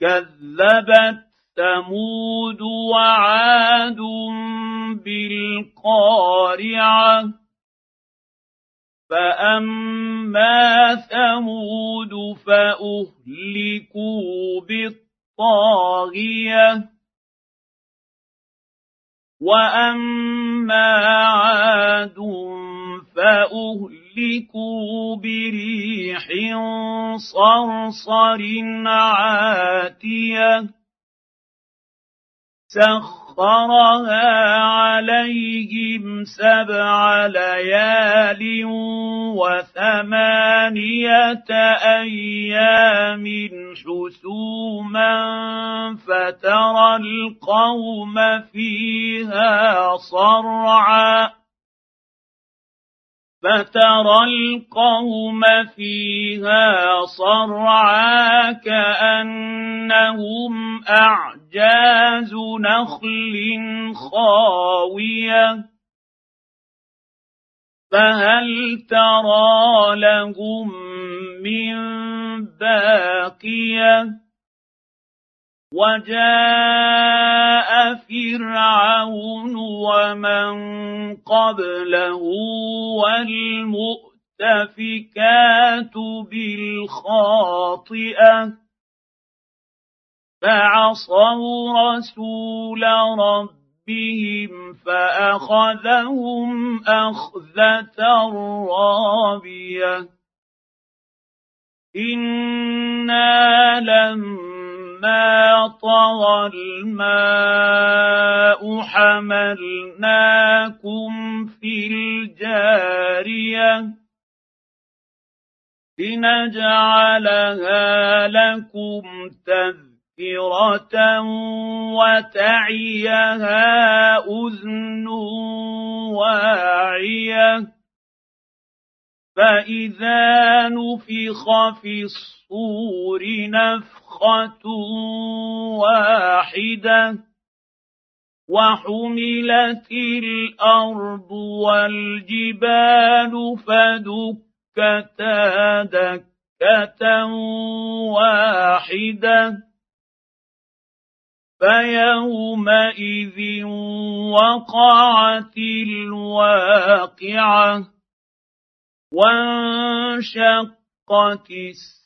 كذبت ثمود وعاد بالقارعة. فأما ثمود فأهلكوا بالطاغية. وأما عاد فأهلكوا بريح صرصر عاتيه سخرها عليهم سبع ليال وثمانيه أيام حسوما فترى القوم فيها صرعا فترى القوم فيها صرعا كأنهم أعجاز نخل خاوية. فهل ترى لهم من باقية؟ وجاء فرعون ومن قبله والمؤتفكات بالخاطئة فعصوا رسول ربهم فأخذهم أخذة رابية. إنا لما فلما طغى الماء حملناكم في الجارية لنجعلها لكم تذكرة وتعيها أذن واعية فإذا نفخ في الصور نفخة واحدة وحملت الأرض والجبال فدكتا دكة واحدة. فيومئذ وقعت الواقعة وانشقت السماء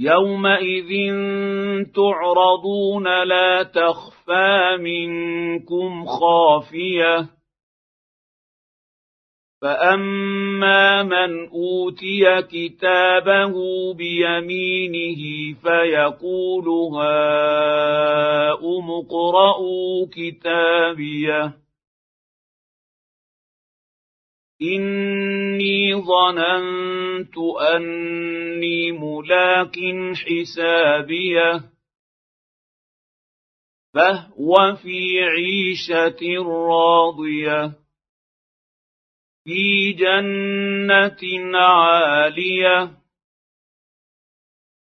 يومئذ تعرضون لا تخفى منكم خافيه فاما من اوتي كتابه بيمينه فيقول هاؤم اقرءوا كتابيه إني ظننت أني ملاق حسابيه فهو في عيشة راضية. في جنة عالية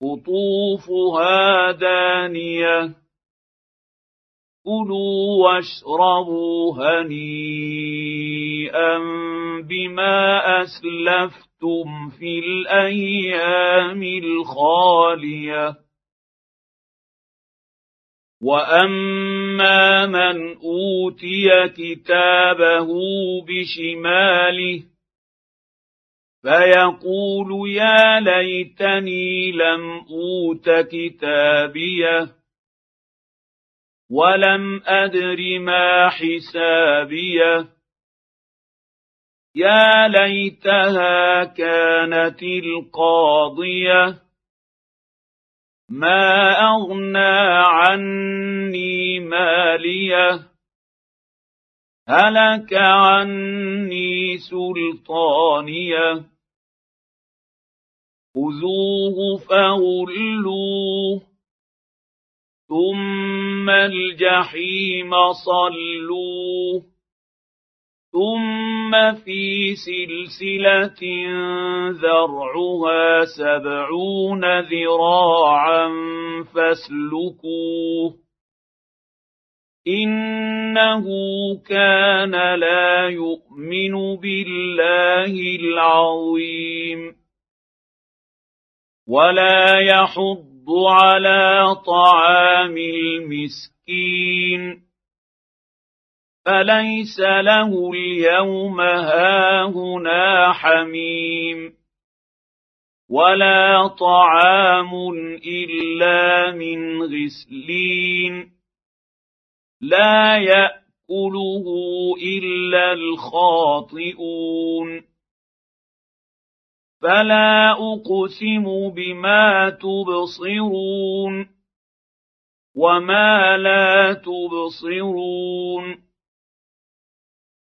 قطوفها دانية. كلوا واشربوا هنيئا. بما أسلفتم في الأيام الخالية. وأما من أوتي كتابه بشماله فيقول يا ليتني لم أوت كتابيه ولم أدر ما حسابيه. يا ليتها كانت القاضية. ما أغنى عني مالية. هلك عني سلطانية. خذوه فغلوه ثم الجحيم صلوه. ثم في سلسله ذرعها سبعون ذراعا فاسلكوه انه كان لا يؤمن بالله العظيم ولا يحض على طعام المسكين فليس له اليوم هاهنا حميم ولا طعام إلا من غسلين لا يأكله إلا الخاطئون فلا أقسم بما تبصرون وما لا تبصرون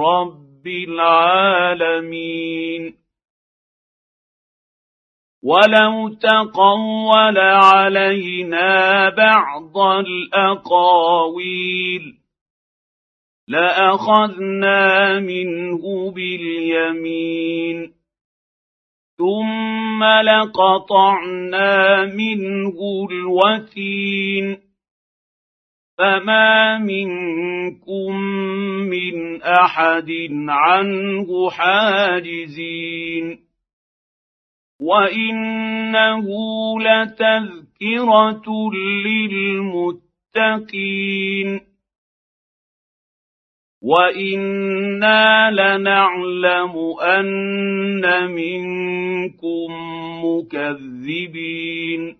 رب العالمين. ولو تقول علينا بعض الأقاويل لأخذنا منه باليمين. ثم لقطعنا منه الوتين. فما منكم من احد عنه حاجزين وانه لتذكره للمتقين وأنا لنعلم ان منكم مكذبين